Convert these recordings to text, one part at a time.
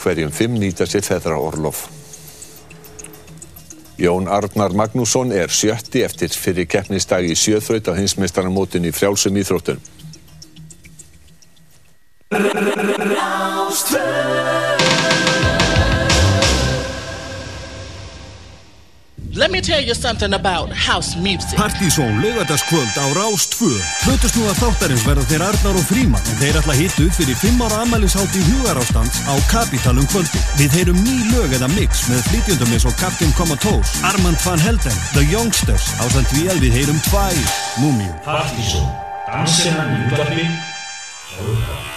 hverjum fimm nýta sér feðra orlof. Jón Arnar Magnússon er sjötti eftir fyrir keppnisdag í sjöþraut á hinsmestaramótin í frjálsum íþróttum. Let me tell you something about house music. Partísón lögadagskvöld á Rást 2. Hlutusnúðar þáttarins verða þeir Arnar og Fríman en þeir ætla hittu upp fyrir 5 ára amælishátt í hugarástands á Kapitalum kvöldi. Við heyrum ný lög eða mix með flytjöndum eins og Captain Comatose, Armand van Helden, The Youngsters, ásand að við heyrum tvær, Múmiu. Partísón, dansina í útvarfi og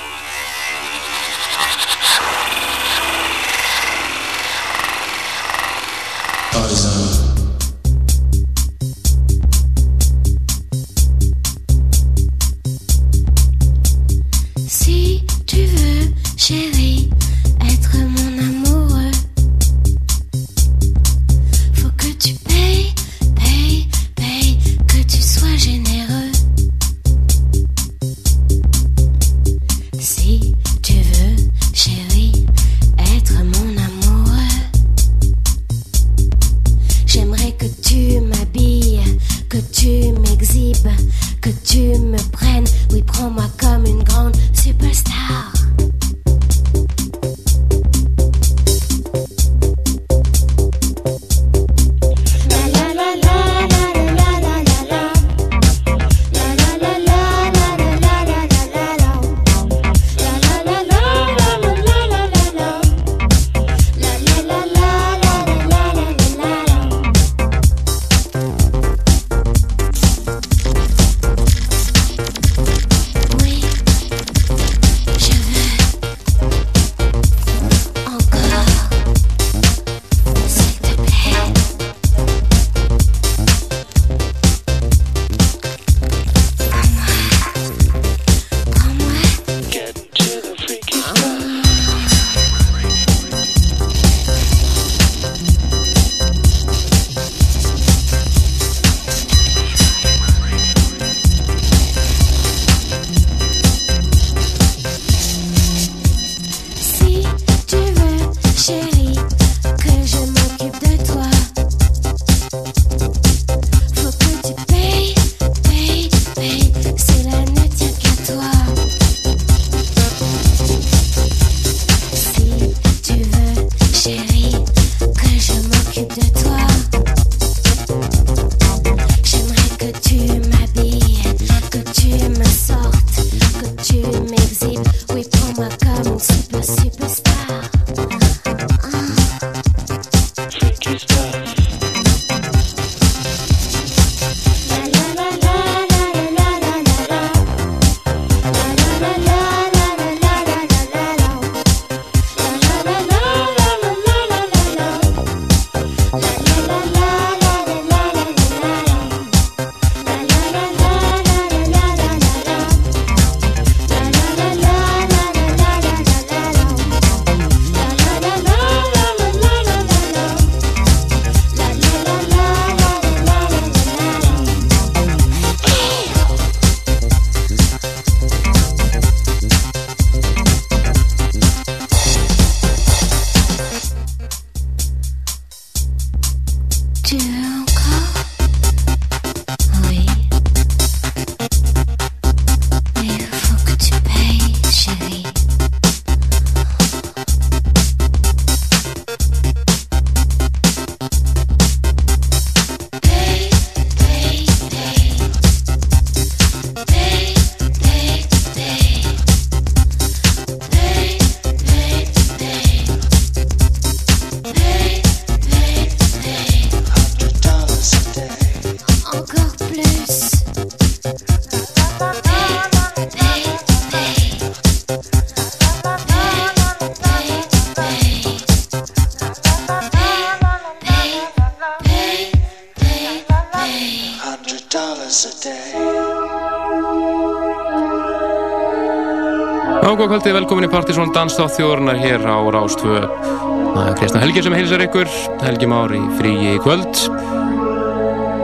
Kvöldi, velkomin í Partisón Danstátt þjóðurnar hér á Rástvö. Það er Kristján Helgi sem heilsar ykkur, Helgi Már í fríi kvöld.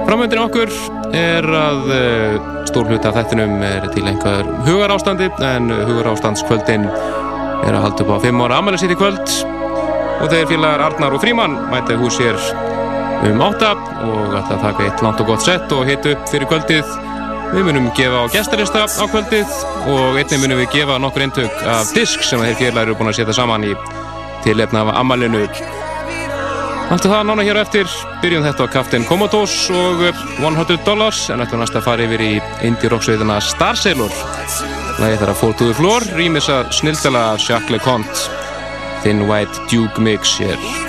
Framöndin okkur er að uh, stór hluta af þettinum er til einhver hugarástandi, en hugarástandskvöldin er að halda upp á 5 ára í kvöld og þeir félagar Arnar og Fríman mæta hús hér um 8 og ætla að taka eitt langt og gott sett og hitta upp fyrir kvöldið við munum gefa á gestarista á kvöldið og einnig munum við gefa nokkur eintök af disk sem þeir félagar eru búin að setja saman í tilefna af ammælinu Allt það nána hér eftir, byrjum þetta á Captain Commodores og 100 dollars en ætlum næst að fara yfir í indie rocksveitina Star Sailor. Læði þar að Fall to the Floor, rýmis að snildala af Jacques LeConte, Thin White Duke Mix hér.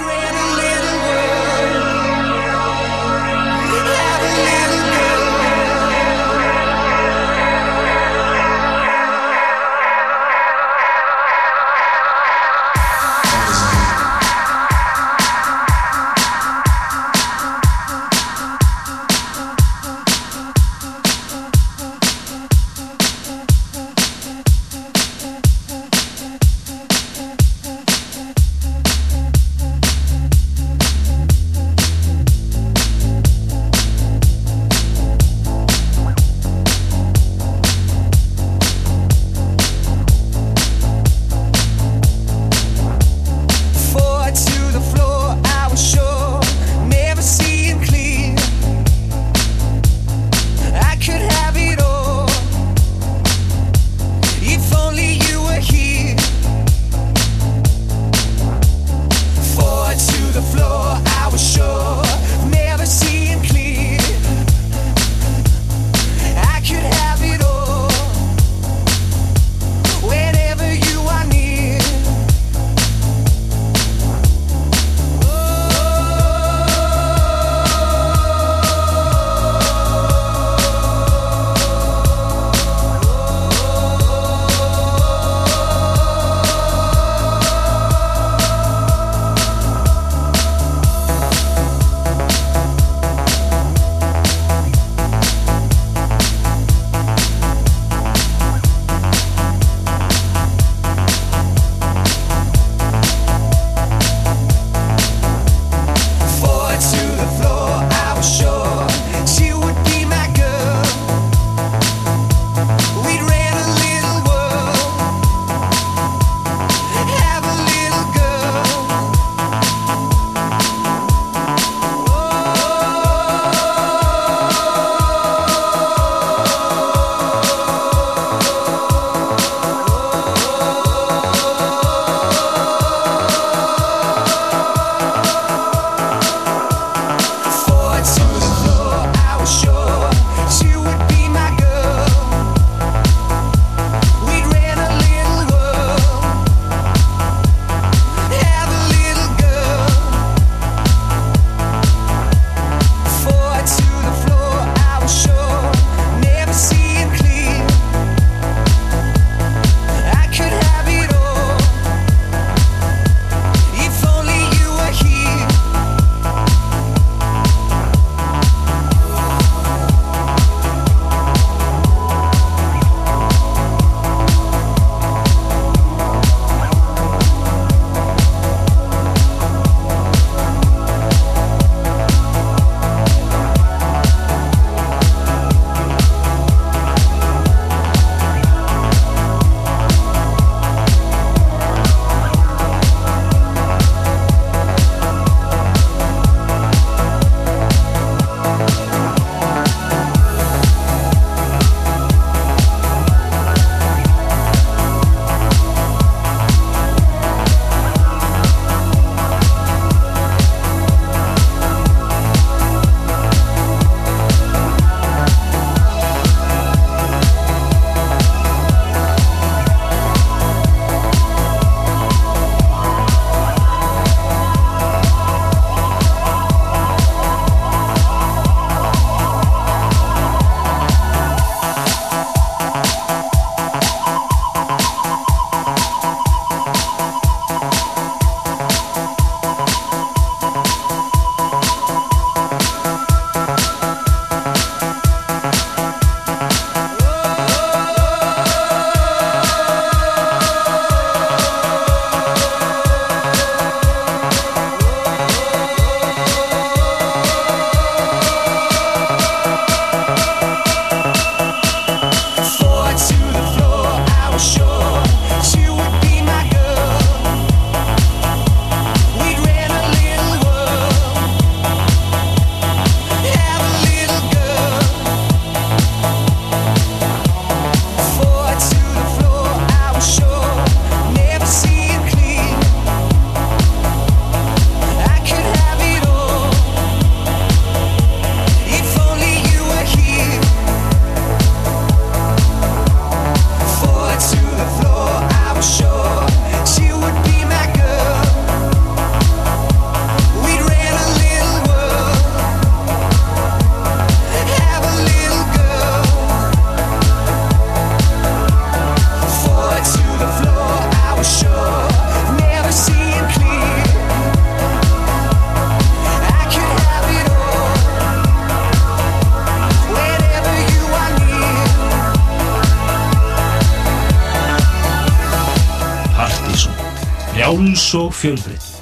Og fjölbreytni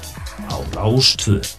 á Rástvö.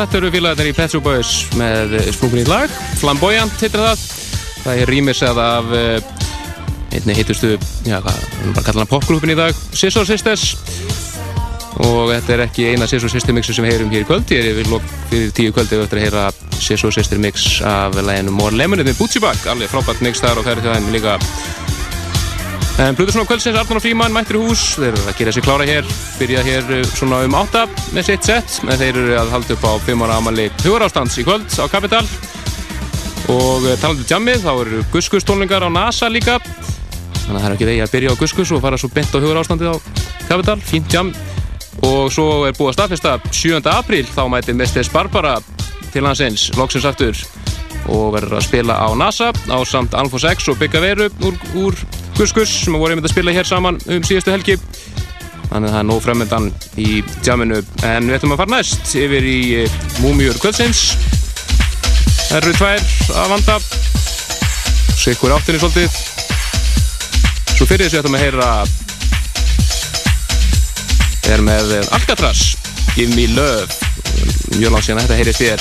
Þetta eru félagarnir í Pet Shop Boys með sprungun í lag. Flamboyant heitir það. Það er rýmisað af eh, einni hittustu já hvað, við bara kalla hana popgrúpin í dag Scissor Sisters. Og þetta er ekki eina Scissor Sister mixu sem við heyrum hér í kvöld. Ég er við lók fyrir tíu kvöldi við ættum að heyra Scissor Sister mix af læginu More Lemonade með Bootsy Bag. Alveg frábært mix þar og það er því að líka En Plutur svona kvöldsins, Arnur og Fríman mættir í hús, þeir eru að gera sér klára hér, byrja hér uh, svona um átta með sitt sett, en þeir eru að halda upp á 5 ára amali hugarástands í kvöld á Kapital og uh, talandi um jammið, þá eru Guskus tónlingar á NASA líka, þannig að það er ekki þegar að byrja á Guskus og fara svo bent á hugarástandið á Kapital, fínt jam og svo er búið að staðfesta 7. apríl, þá mæti Mestres Barbara til hans eins, loksins aftur og verður að spila á NASA á samt Alfa 6 og Bygga Veru úr, úr Guskus sem voru einmitt að spila hér saman um síðustu helgi. Þannig að það er nóg fremöndan í jamminu en við ætlum að fara næst yfir í eh, Múmiur kvöldsins. Það eru tvær að vanda. Sikkur áttinni svolítið. Svo fyrir þessu ætlum að heyra er með Alcatraz Give Me Love. Mjög langt síðan að þetta heyrist þér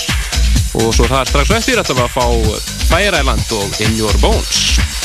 og svo það er strax eftir að það var að fá Fire Island og In Your Bones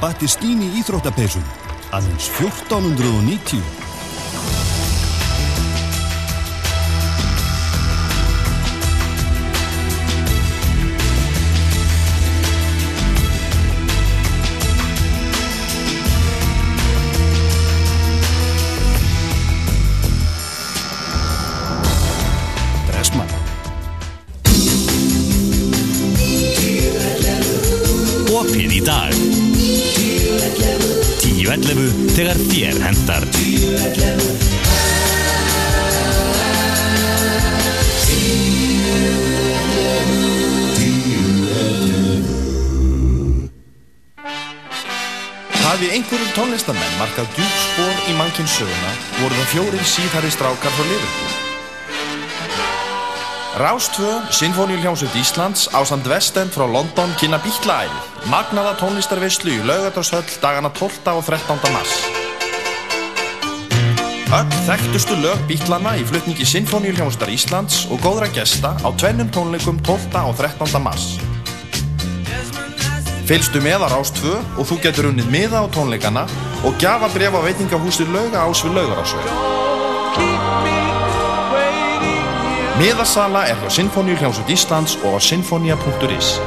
Πάτε στη Στίνι Ιθροταπέζον, αλεν φιούχτων. leikinn söguna voru það fjórir síðhæri strákar frá Liverpool. Rástvö, Sinfoníuljónsut Íslands, Ásand Vestend frá London kynna býtlaæði, magnaða tónlistarvislu í laugardarshöll dagana 12. og 13. mars. Öll þekktustu lög býtlana í flutningi Sinfoníuljónstar Íslands og góðra gesta á tvennum tónleikum 12. og 13. mars. Fylgstu með á Rástvö og þú getur unnið miða á tónleikana og gjafa bref á veitingahúsi lauga ás við laugarásveg. Miðasala er hjá Sinfoníu hljómsveit Íslands og á sinfonia.is.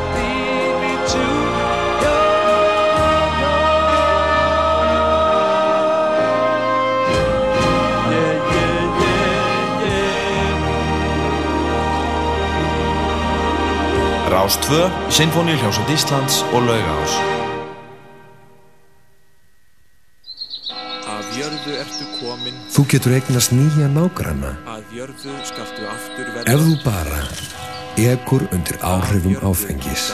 Rás 2, Sinfoníu hljómsveit Íslands og Laugahás. Þú getur eignast nýja nágranna ef þú bara ekur undir áhrifum áfengis.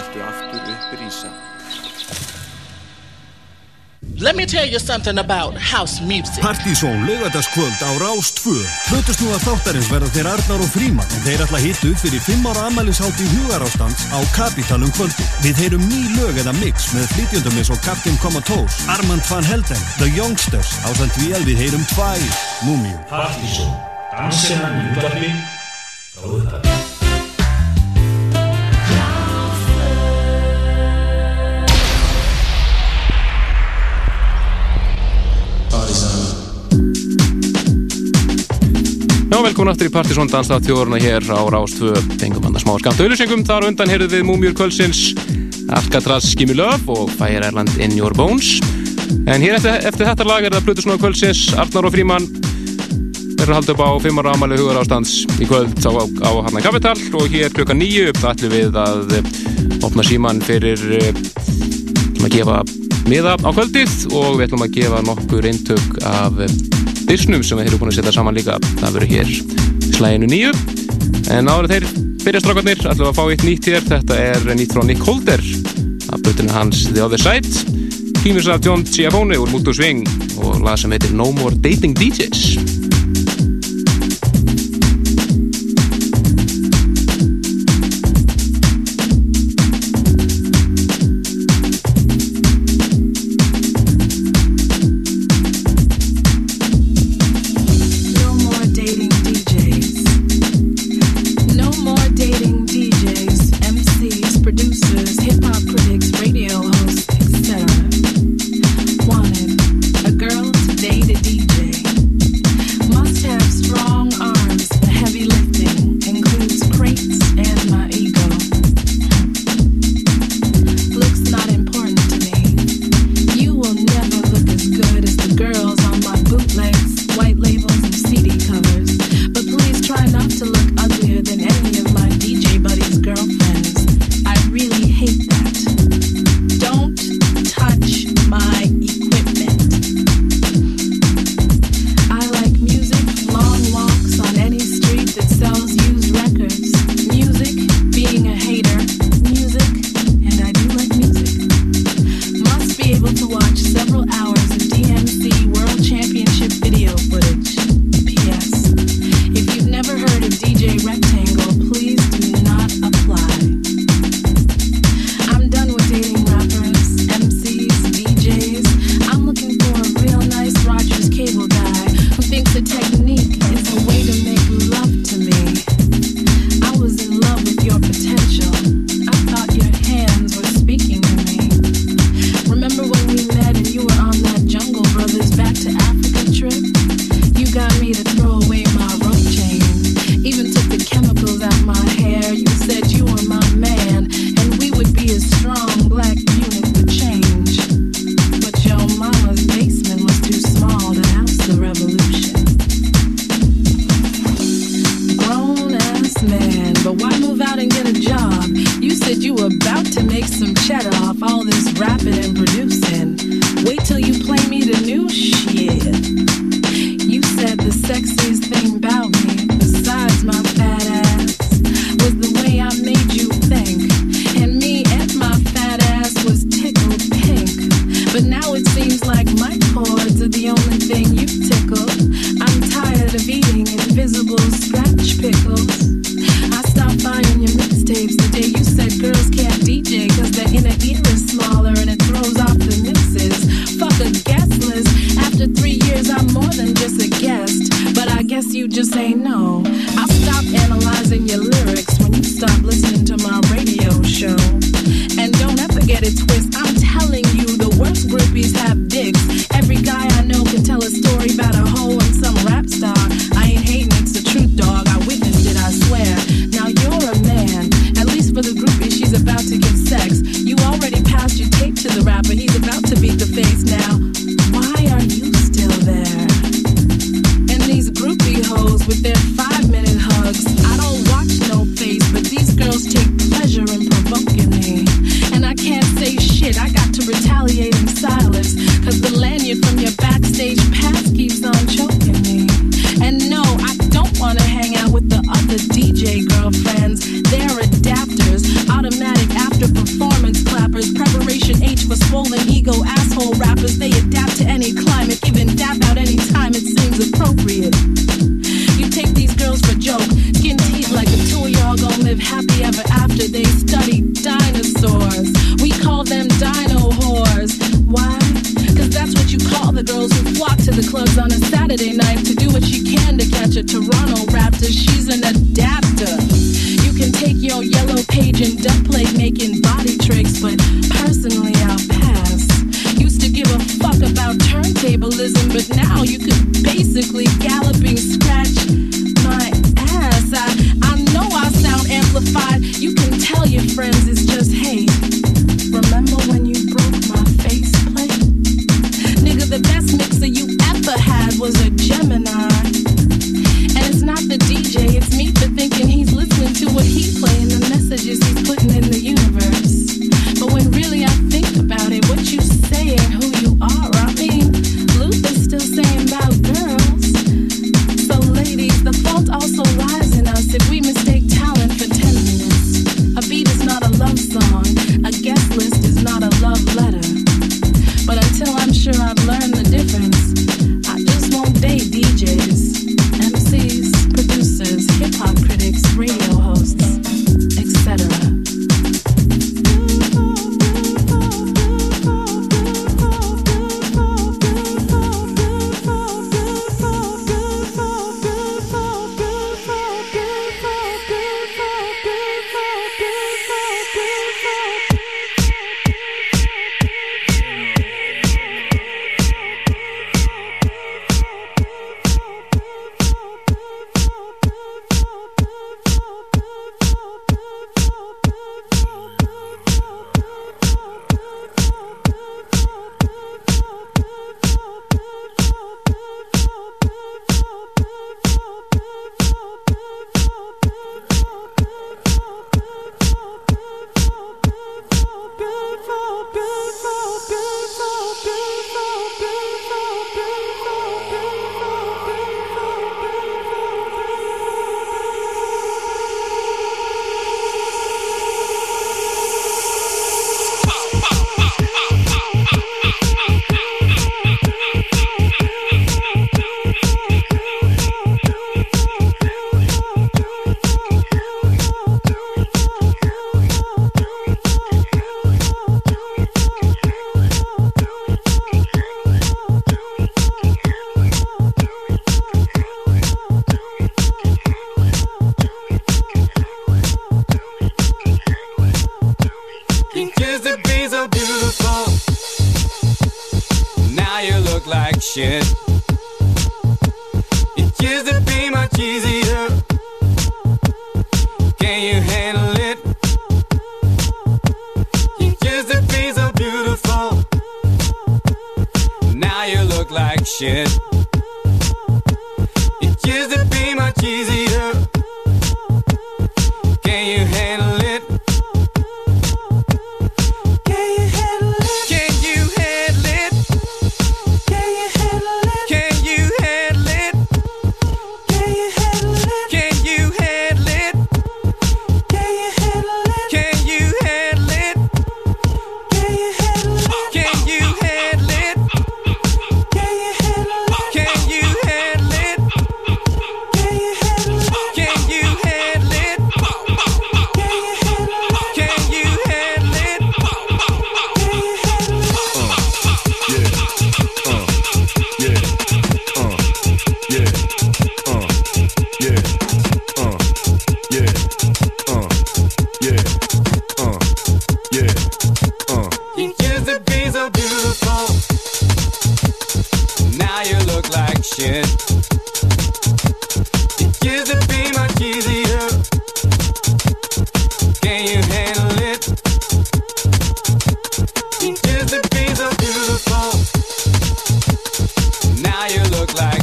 Tell you something about house music. Partísón laugardagskvöld á Rás 2 Hlutusnúða þáttarins verða þeir Arnar og Fríman en þeir ætla að hitu fyrir 5 ára amælishátt í hugarástands á Kapitalum kvöldi Við heyrum ný lög eða mix með flytjöndum eins og Captain Comatose Armand van Helden, The Youngsters ásand við við heyrum tvær Múmiu Partísón, dansina í útvarpi frá upphafi. Já, velkomin aftur í Partisón Danstátt þjóðurna hér á Rástvö fengum hann að smá skamt auðlýsingum þar undan heyrðum við Múmjur Kvölsins Alcatraz Gimme Love og Fire Island In Your Bones. En hér eftir, eftir þetta lag er það Plutusnóða Kvölsins Arnar og Fríman er að halda upp á 5 ára ámæli hugar ástands í kvöld á, á, á Harna Kapital og hér klukka 9 upp ætlum við að eh, opna síman fyrir eh, að gefa miða á kvöldið. Og við ætlum að gefa nokkur eintök af eh, disnum sem við erum búin að setja saman líka. Það verður hér slæginu nýju en áður þeir byrja strákarnir ætlum að fá eitt nýtt hér. Þetta er nýtt frá Nick Holder. Af brutinu hans The Other Side. Kýmis af John Giafone úr Mútu Sving og lag sem heitir No More Dating DJs retaliating silence. Cause the lanyard from your backstage pass keeps on choking me. And no, I don't wanna hang out with the other DJ girlfriends. They're adapters, automatic after performance clappers, preparation H for swollen ego asshole rappers. They adapt to any climate, even dap out any time it seems appropriate. You take these girls for joke, skin teeth like a tool. Y'all gonna live happy ever after. They study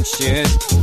shit.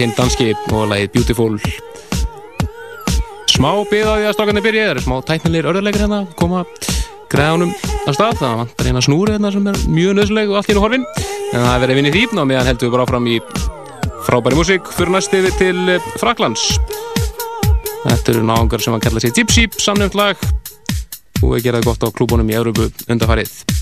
Hinn danski og lagið Beautiful. Smá byggð á því að stokkarnir byrja smá tæknilegir örðarleikir hérna koma græðunum að stað það vantar hérna snúri hérna sem er mjög nöðsleg og allt í nú horfin. En það er verið að vinna í þýpn og meðan heldur við bara áfram í frábæri músík fyrir næst yfir til eh, Fraklands Þetta eru náðungar sem að kalla sig Gypsy samnefnt lag. Og við geraði gott á klúbunum í Európu undarfarið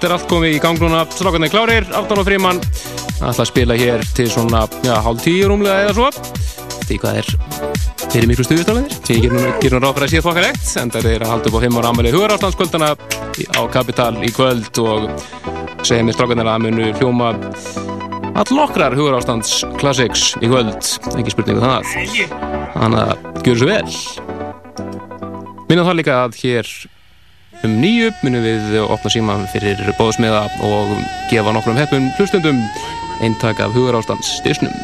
Þetta er allt komið í gang núna, slokkarnir klárir, Aftal og Fríman. Það ætla að spila hér til svona, já, hálf tíu rúmlega eða svo. Því hvað er, þeir eru miklu stuðustalegir. Því ég ger nú ráð fyrir að síða þokkalegt, en það er að halda upp á 5 ára aðmæli hugaráttanskvöldana á Kapital í kvöld og segja mér slokkarnir að munu hljóma allokrar hugaráttansklassiks í kvöld. Engi spurningu þannig að, þannig að, gjur svo vel. Minna þá líka að hér um nýju munum við opna síma fyrir bóðsmiða og gefa nokkrum heppum hlustundum eintak af hugarástans disnum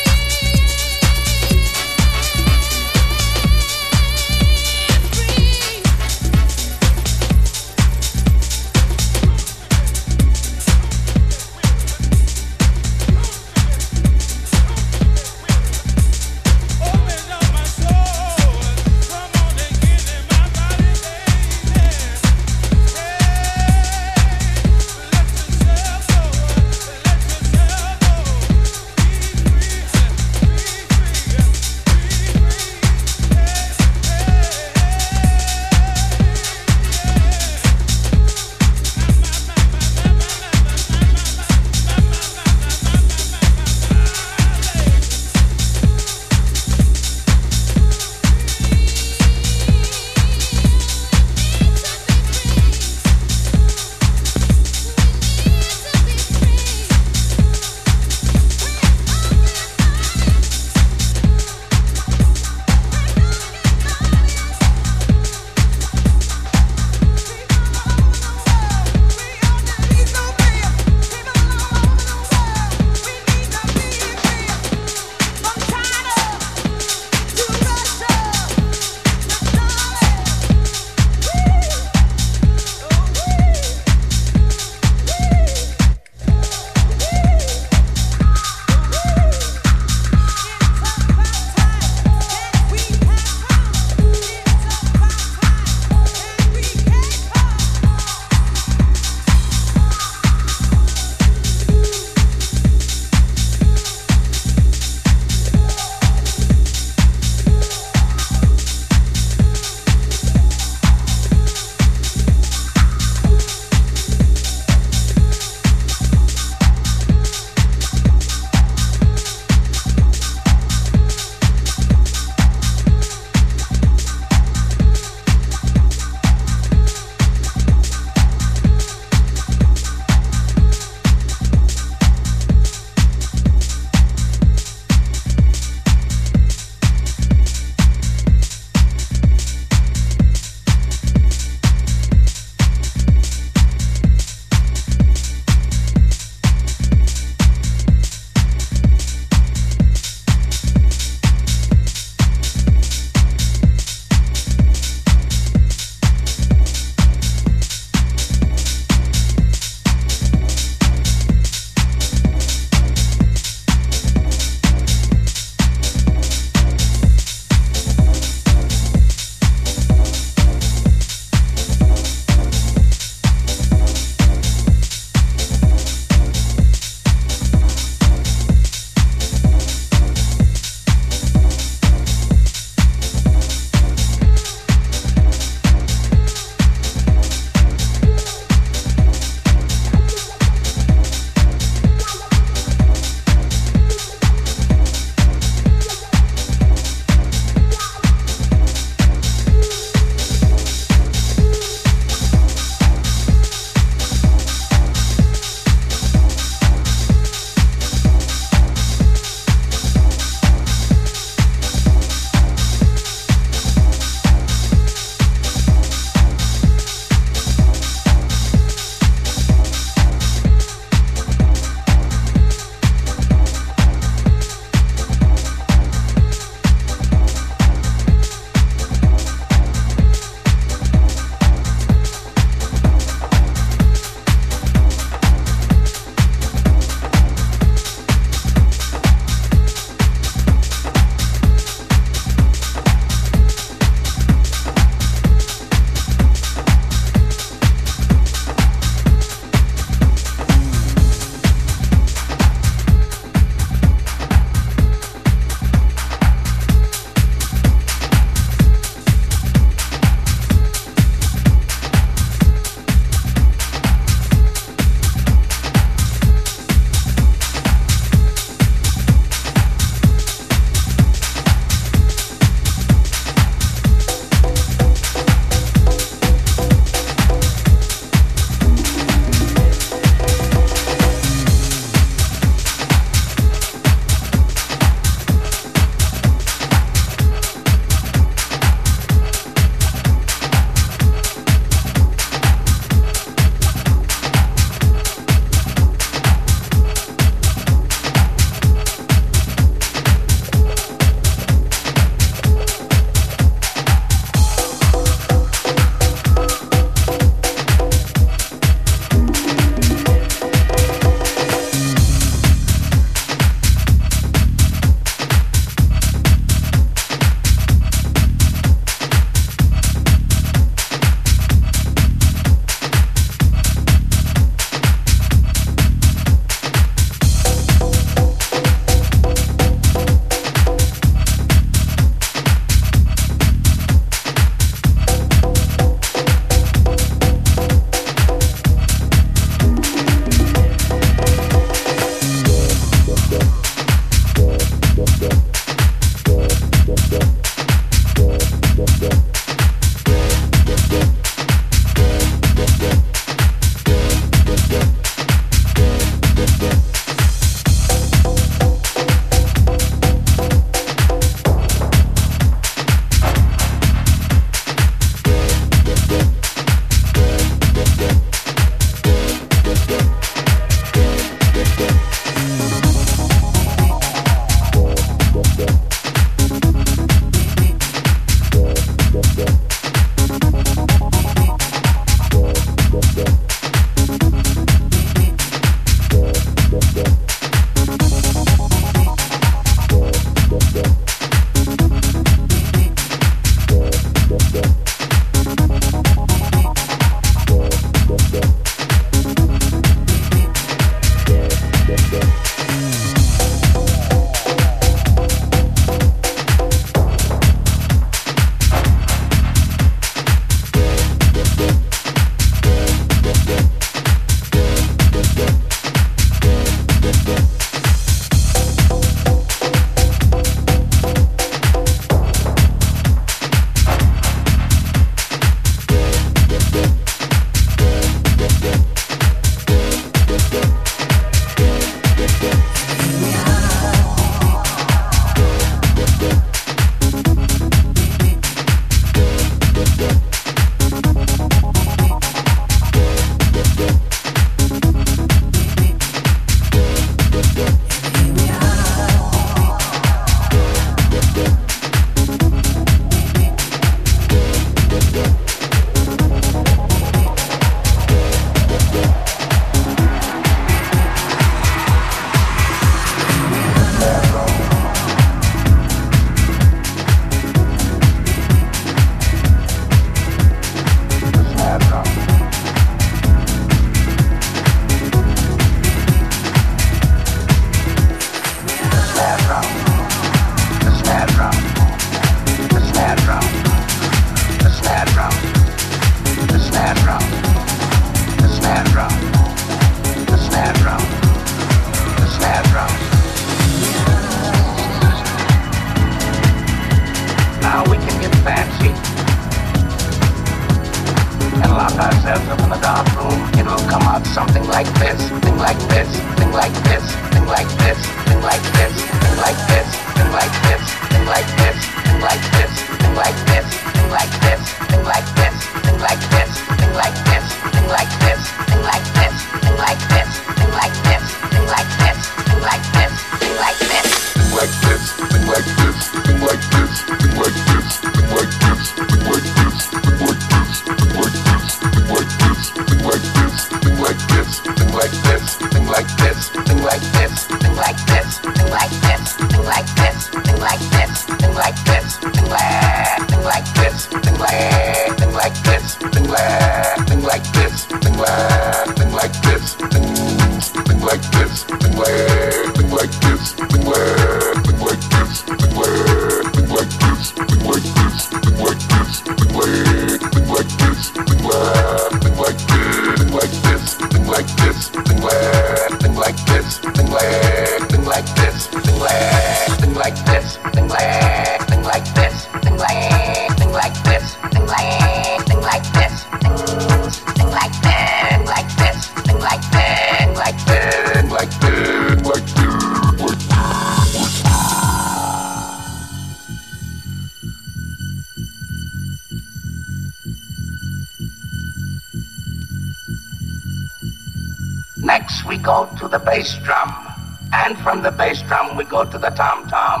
go to the tom tom,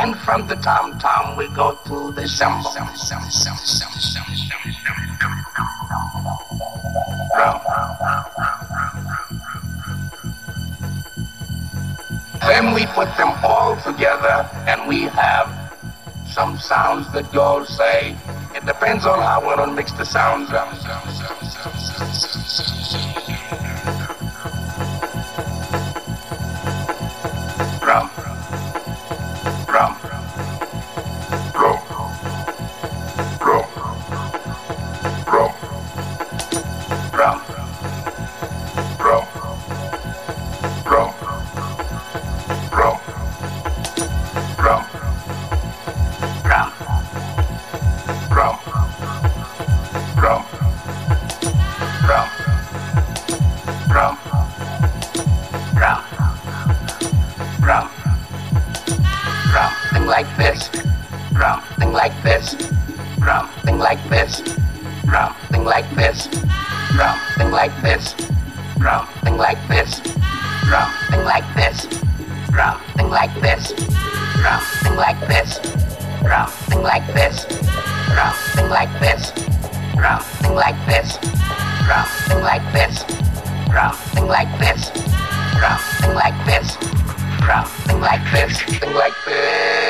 and from the tom tom we go to the cymbal. Then we put them all together and we have some sounds that y'all say. It depends on how well mix the sounds up. thing like this, drum thing like this, drum thing like this, drum thing like this, drum thing like this, drum thing like this, drum thing like this, drum thing like this, drum thing like this, drum thing like this, drum thing like this, drum thing like this, drum like this, drum like this, drum like this, thing like this.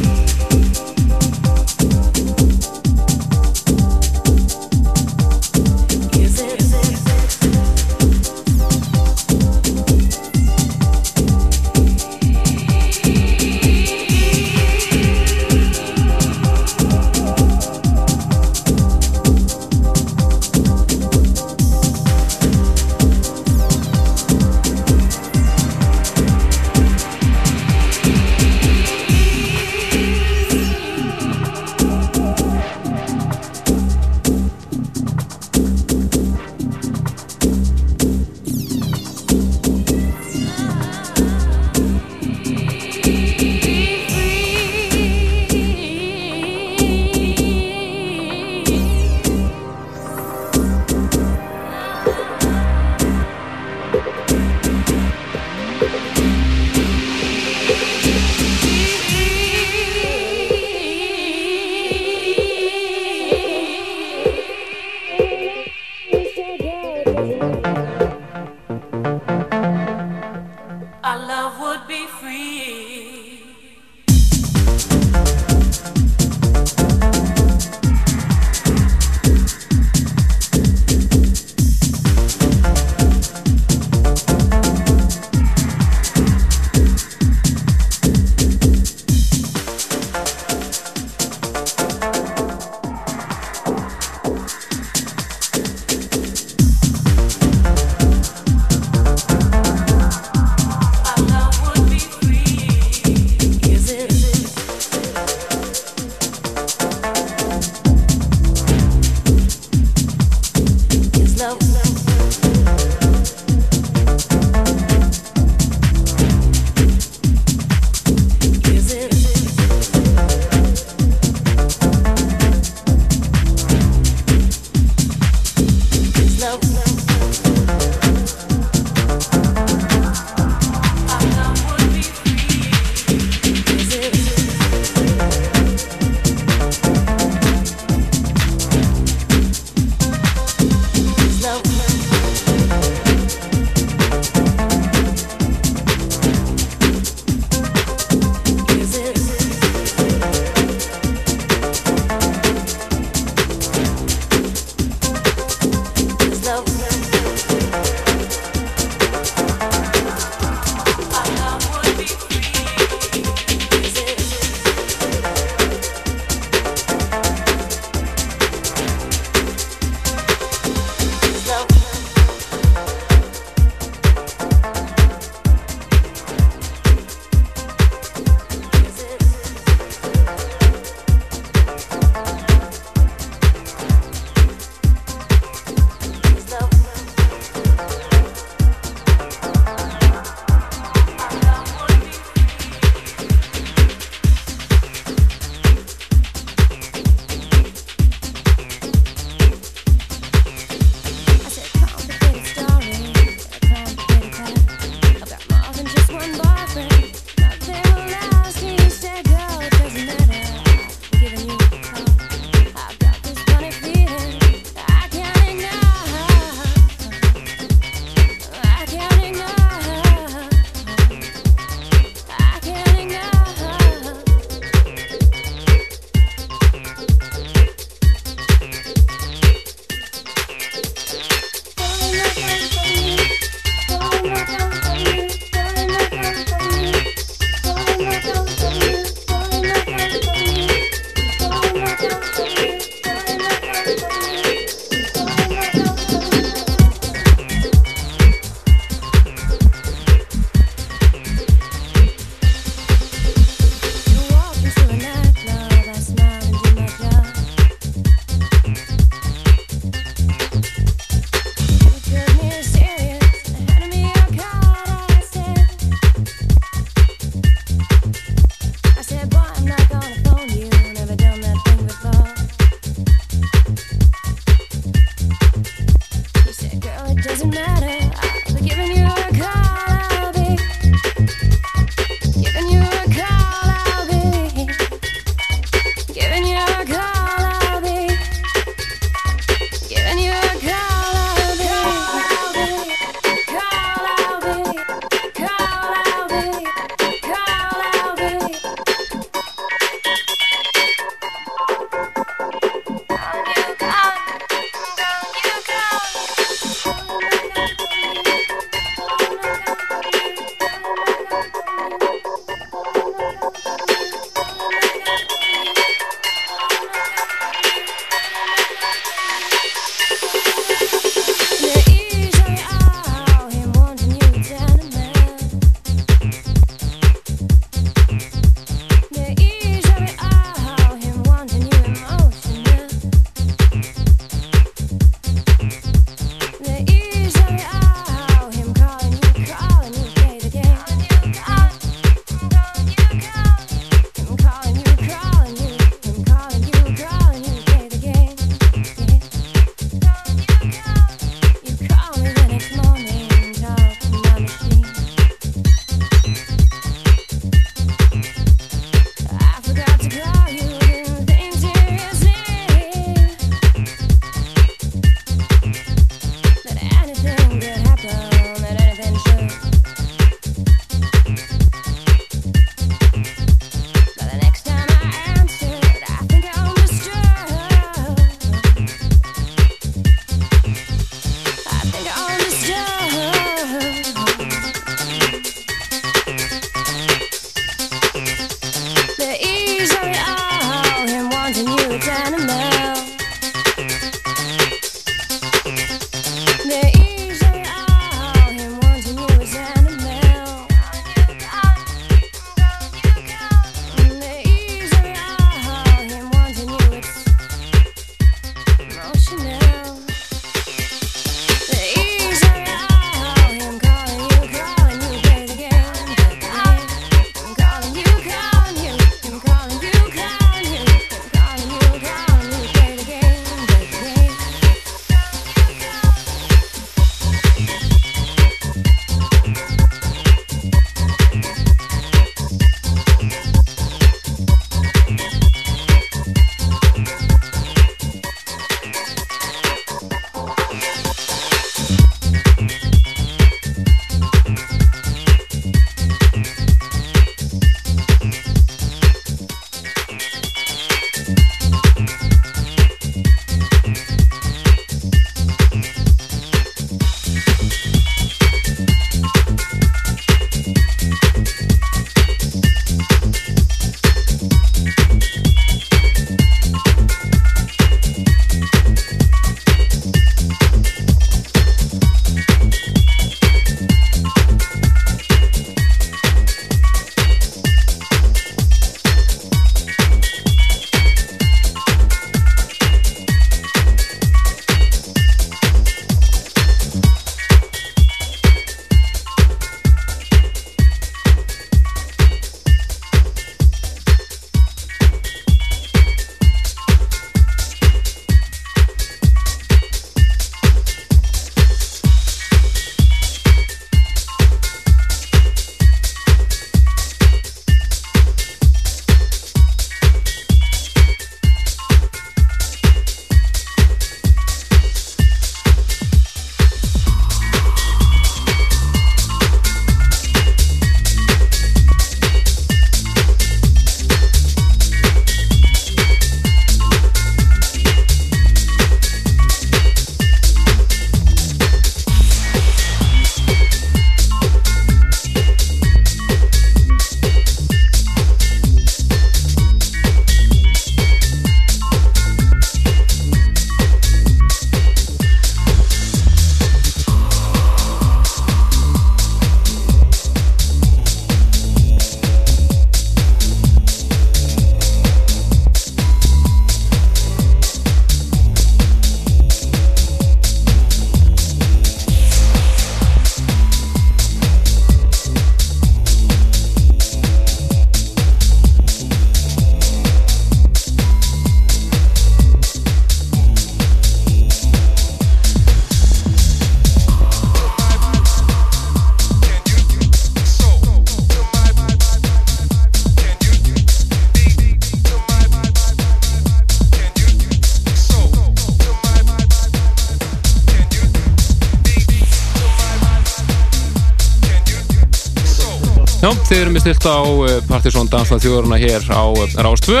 Þið erum við stilt á eh, Partisón Dansla þjóðurna hér á eh, Rás 2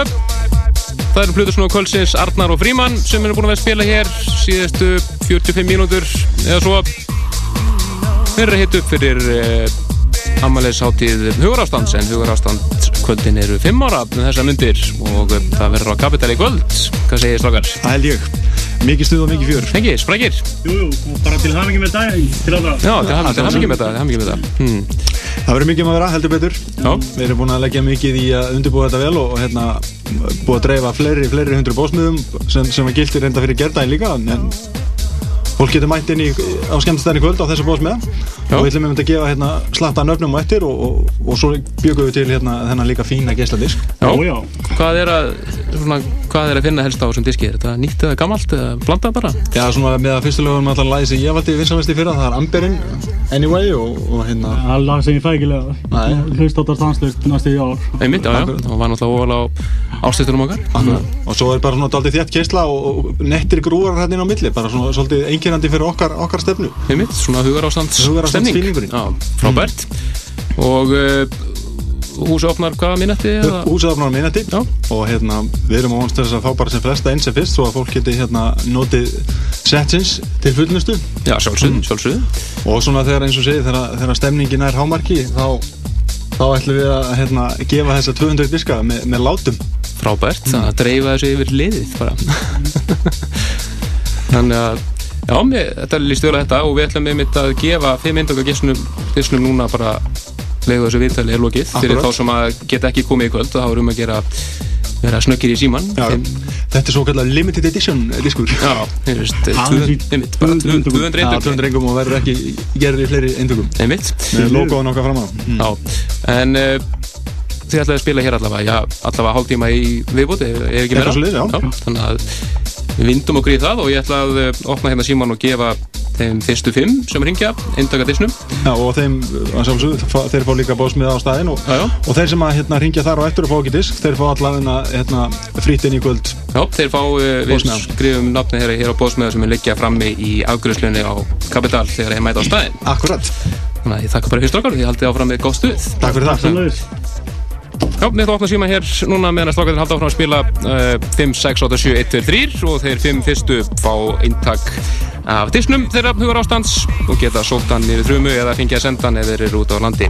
Það eru Plutusnúðu Kvöldsins Arnar og Fríman sem eru búin að vera að spila hér síðustu 45 mínútur eða svo. Þeir eru að hitta upp fyrir eh, ammæliðsháttíð hugarástands en hugarástand kvöldin eru 5 ára með þessa myndir og eh, það verður á Kapital í kvöld. Hvað segir? Það held ég. Mikið stuð og mikið fjör. Hengi, sprækir. Jú, jú, bara til hafingi með allra. Já, til hamingi með þetta, Það verður mikið um að vera, heldur betur Já. Við erum búin að leggja mikið í að undirbúa þetta vel og, og hérna búið að dreifa fleiri, fleiri hundru bósmiðum sem, sem að gildi reynda fyrir gerdaginn líka en fólk getur mætt inn í, á skemmtistæðin í kvöld á þessu bósmiða og við ætlum einmitt að gefa hérna slatta nöfnum á eftir og, og, og svo byggum við til hérna þennan líka fína geisladisk. Já, Hvað er að, svona, hvað er að finna helst á þessum diski? Er þetta nýtt eða gammalt eða blandað bara? Já, svona með að fyrstu lögum alltaf lagi sem ég valdi vinsamest í fyrra, það er Amberin Anyway og, og hérna. Það er lag sem ég fæ ekki lega. Hlust áttar stanslust næstu í ár. Einmitt, já, já, það var náttúrulega óval á ástistunum okkar. Og svo er bara svona daldið þétt keisla og, og nettir grúar hérna inn á milli bara svona svolítið einkennandi fyrir okkar, okkar stefnu. Einmitt, svona hugarástand Hugarástands stemning. feelingurinn. Já, frábært. Og uh, húsi opnar hvaða minnetti? eða? Húsið opnar minnati og hérna, við erum á vonst þess að fá bara sem flesta eins sem fyrst svo að fólk geti hérna notið setsins til fullnustu. Já, sjálfsögð, sjálfsögð og svona þegar eins og segi þegar, þegar stemningin er hámarki þá, þá ætlum við að hérna, gefa þessa 200 diska með, með látum. Frábært, þannig að dreifa þessu yfir liðið bara. Þannig að Já, mér, þetta líst vel að þetta og við ætlum einmitt að gefa fimm eindöka gissnum núna bara leiðu þessu viðtali er lokið. Fyrir Akkúrat. þá sem að geta ekki komið í kvöld og þá erum að gera vera snöggir í síman þetta er svo kallar limited edition diskur. Já, veist, tvö- einmitt, bara 200 Já, eindökum 200 eingum og verður ekki gerður í fleiri eindökum Einmitt. Logoðan okkar fram á. Já, en uh, þið ætlaði að spila hér allavega, já, allavega hálftíma í viðbúti, ef ekki meira. Þannig að við vindum okkur í það og ég ætla að uh, opna hérna síman og gefa þeim fyrstu fimm sem ringja, eindaka disnum. Já, og þeim, að þeir fá líka bósmið á staðinn og, já, já. og þeir sem að hérna, ringja þar og eftir og fá ekki disk, þeir fá allavega hérna, frýtt inn í kvöld Já, þeir fá, uh, við skrifum nafni hér, hér á bósmiða sem er liggja frammi í afgröðslunni á Kapital þegar ég mæta á staðinn. Akkurat. Þannig að ég þakka bara fyrir strákar, því haldið áfram með góð stuð. Takk fyrir það. Já, að opna síma hér núna meðan að strákarnir halda áfram að spila uh, 5, 6, 8, 7, 1, 2, 3 og þeir 5 fyrstu fá eintak af disnum þeirra hugar ástands og geta sótt hann niður þrumu eða fengið að senda hann ef þeir eru út á landi.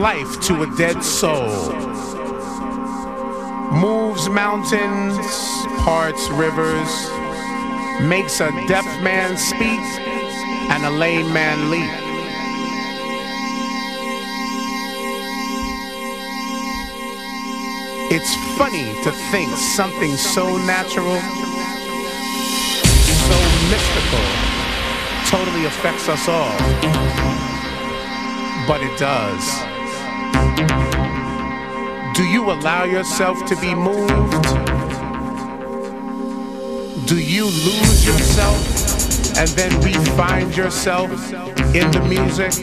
Life to a dead soul, moves mountains, parts rivers, makes a deaf man speak and a lame man leap. It's funny to think something so natural, so mystical, totally affects us all. But it does. Do you allow yourself to be moved? Do you lose yourself and then re-find yourself in the music?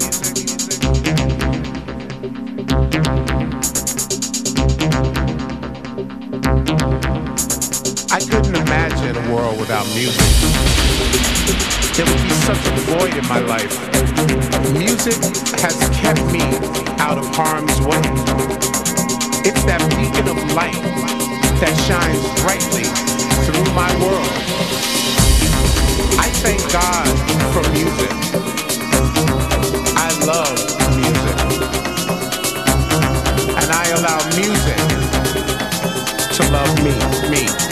I couldn't imagine a world without music. There would be such a void in my life. Music has kept me out of harm's way. It's that beacon of light that shines brightly through my world. I thank God for music. I love music. And I allow music to love me, me,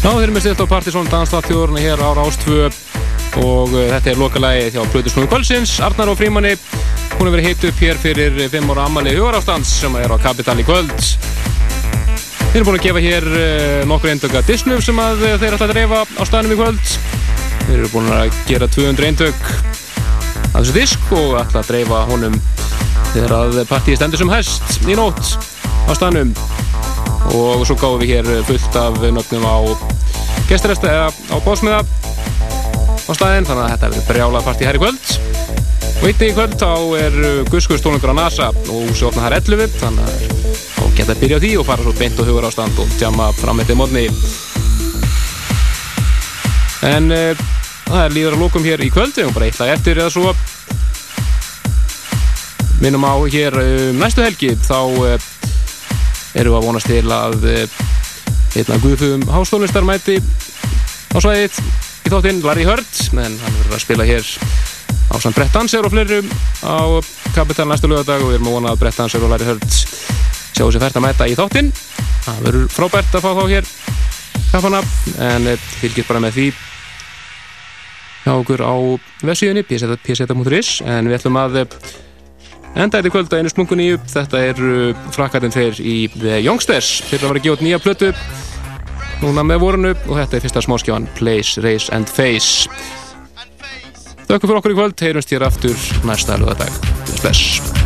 Já, þeir eru með stilt á Partisón Danstáttjórni hér á Rástvö og uh, þetta er lokalægi hjá Plutusnúi Kvölsins, Arnar og Frímanni hún hefur verið hitt upp hér fyrir 5 ára ammali hugarástans sem er á Kapital í kvöld. Þeir eru búin að gefa hér uh, nokkur eindöka Disney sem að uh, þeir ætla að dreifa á staðnum í kvöld. Þeir eru búin að gera 200 eindök að þessu disk og ætla að dreifa honum þegar að partíi stendur sem hest í nótt á staðnum og svo gáðum við hér fullt af nöfnum á gesturesta eða á bósmiða á staðinn þannig að þetta verður brjálað partí hér í kvöld. Og eitt í kvöld þá er Guskustónungur á NASA og húsi opnað hér 11 þannig að þá geta að byrja á því og fara svo beint og hugur ástand og tjama fram eftir mótni en uh, það er líður að lókum hér í kvöld við erum bara eitt lag eftir eða svo. Minnum á hér um næstu helgi þá uh, við að vonast til að einna guðfugum hástónlistar mæti á svæðið í þáttinn Larry Hurt en hann verður að spila hér á samt Brett Danser og fleirum á Kapital næstu lögadag og við erum að vona að Brett Danser og Larry Hurt sjáu sér fært að mæta í þáttinn það verður frábært að fá þá hér kaffana en fylgjast bara með því hjá okkur á vefsíðunni pseta.is en við ætlum að Enda þetta kvöld að einu smungun í upp, þetta er frakkarinn þeir í The Youngsters, þeir að vera út nýja plötu núna með vorunu og þetta er fyrsta smáskjáðan Place, Race and Face. Þakku fyrir okkur í kvöld, heyrumst hér aftur næsta lögadag. Bless. and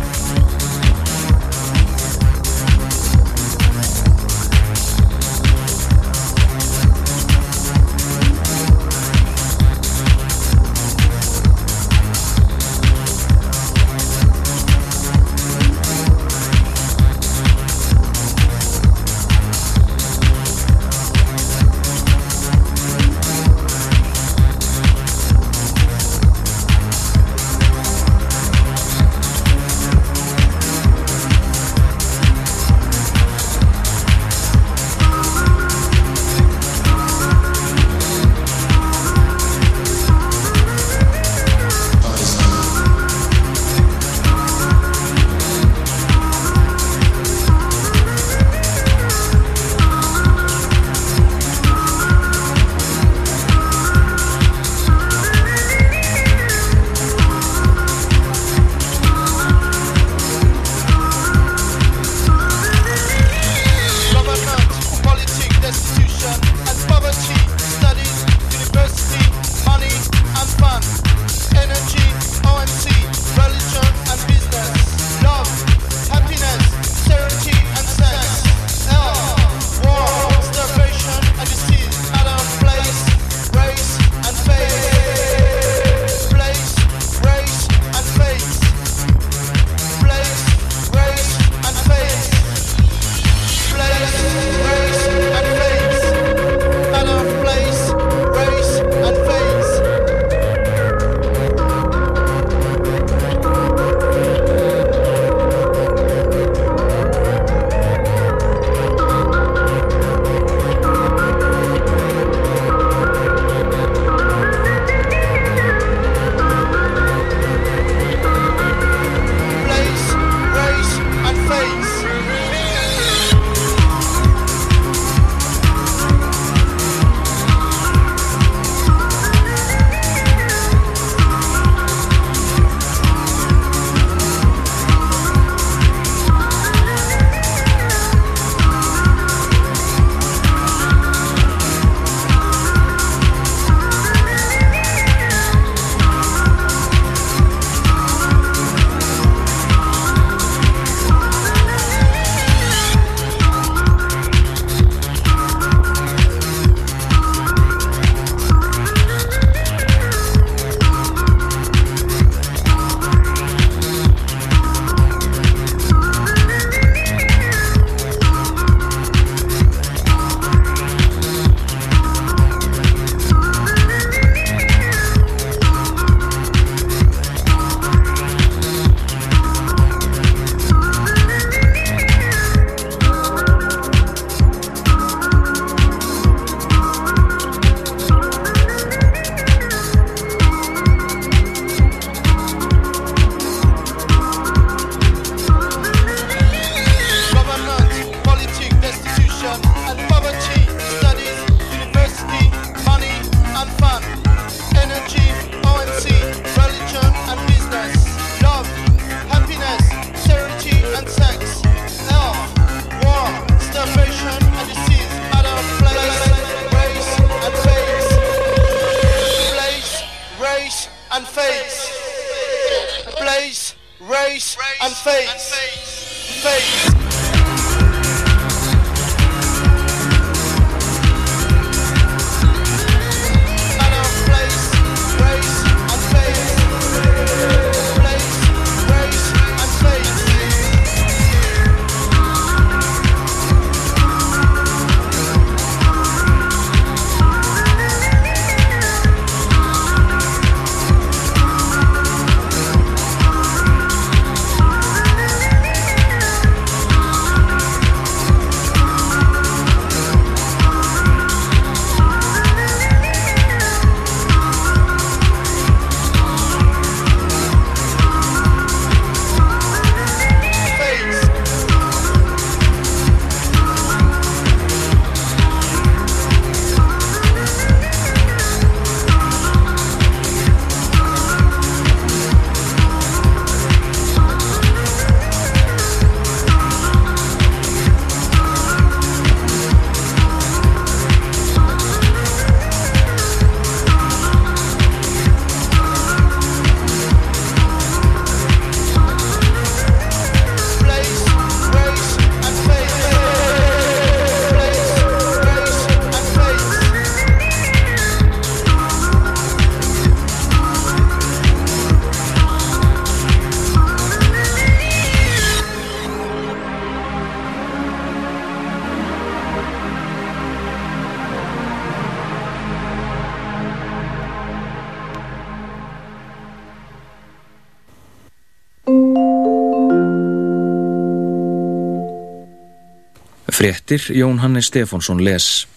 Fréttir Jón Hannes Stefánsson les.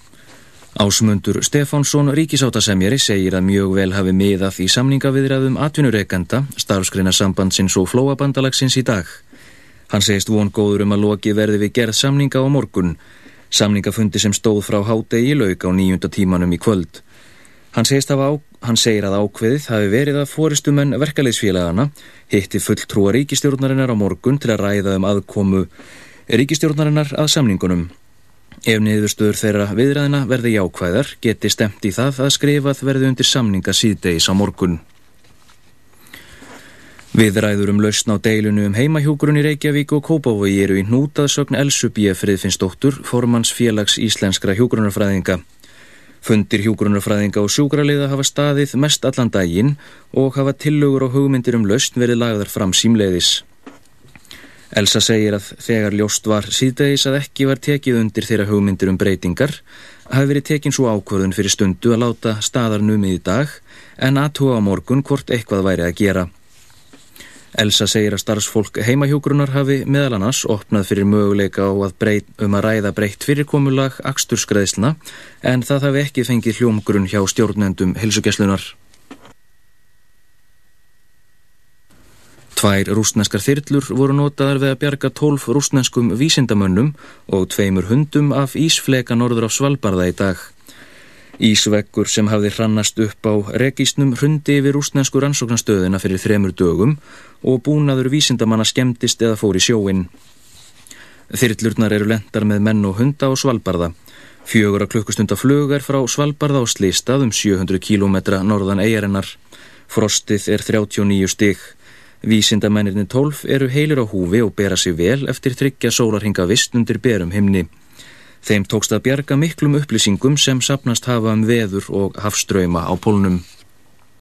Ásmundur Stefánsson ríkisáttasemjari segir að mjög vel hafi miðað í samningaviðræðum atvinnureikenda, starfskreina sambandsins og flóabandalagsins í dag. Hann segist von góður um að loki verði við gerð samninga á morgun. Samningafundi sem stóð frá hádegi lauk á nýjunda tímanum í kvöld. Hann, á, hann segir að ákveðið hafi verið að fóristumenn verkaleysfélagana hitti fulltrúa ríkistjórnarinnar á morgun til að ræða um aðkomu ríkistjórnarinnar að samningunum. Ef niðurstöður þeirra viðræðina verði jákvæðar geti stemt í það að skrifað verði undir samninga síðdeis á morgun. Viðræður um lausn á deilunu um heimahjókurun í Reykjavík og Kópavogi eru í hnútaðsögn Elsu B. Friðfinnsdóttur, formans félags íslenskra hjógrunarfræðinga. Fundir hjógrunarfræðinga og sjúkraliða hafa staðið mest allan daginn og hafa tillögur og hugmyndir um lausn verið lagðar fram símleiðis. Elsa segir að þegar ljóst var síðdegis að ekki var tekið undir þeirra hugmyndir um breytingar hafi verið tekin svo ákvörðun fyrir stundu að láta staðar numið í dag en aðtúa á morgun hvort eitthvað væri að gera. Elsa segir að starfsfólk heimahjógrunar hafi meðal annars opnað fyrir möguleika á að breyt, um að ræða breytt fyrirkomulag aksturskreðsluna en það hafi ekki fengið hljómgrunn hjá stjórnendum helsugjastlunar. Tvær rúsneskar þyrlur voru notaðar við að bjarga tólf rúsneskum vísindamönnum og tveimur hundum af ísfleka norður á Svalbarða í dag. Ísveggur sem hafði hrannast upp á regísnum hrundi yfir rúsnesku rannsóknastöðina fyrir þremur dögum og búnaður vísindamanna skemmtist eða fór í sjóin. Þyrlurnar eru lendar með menn og hunda á Svalbarða. Fjögur að klukkustunda flugar frá Svalbarða á Slistað um 700 km norðan eigarinnar. Frostið er 39 stygg. Vísindamennirni 12 eru heilir á húfi og bera sig vel eftir þryggja sólarhinga vist undir berum himni. Þeim tókst að bjarga miklum upplýsingum sem sapnast hafa um veður og hafströyma á pólnum.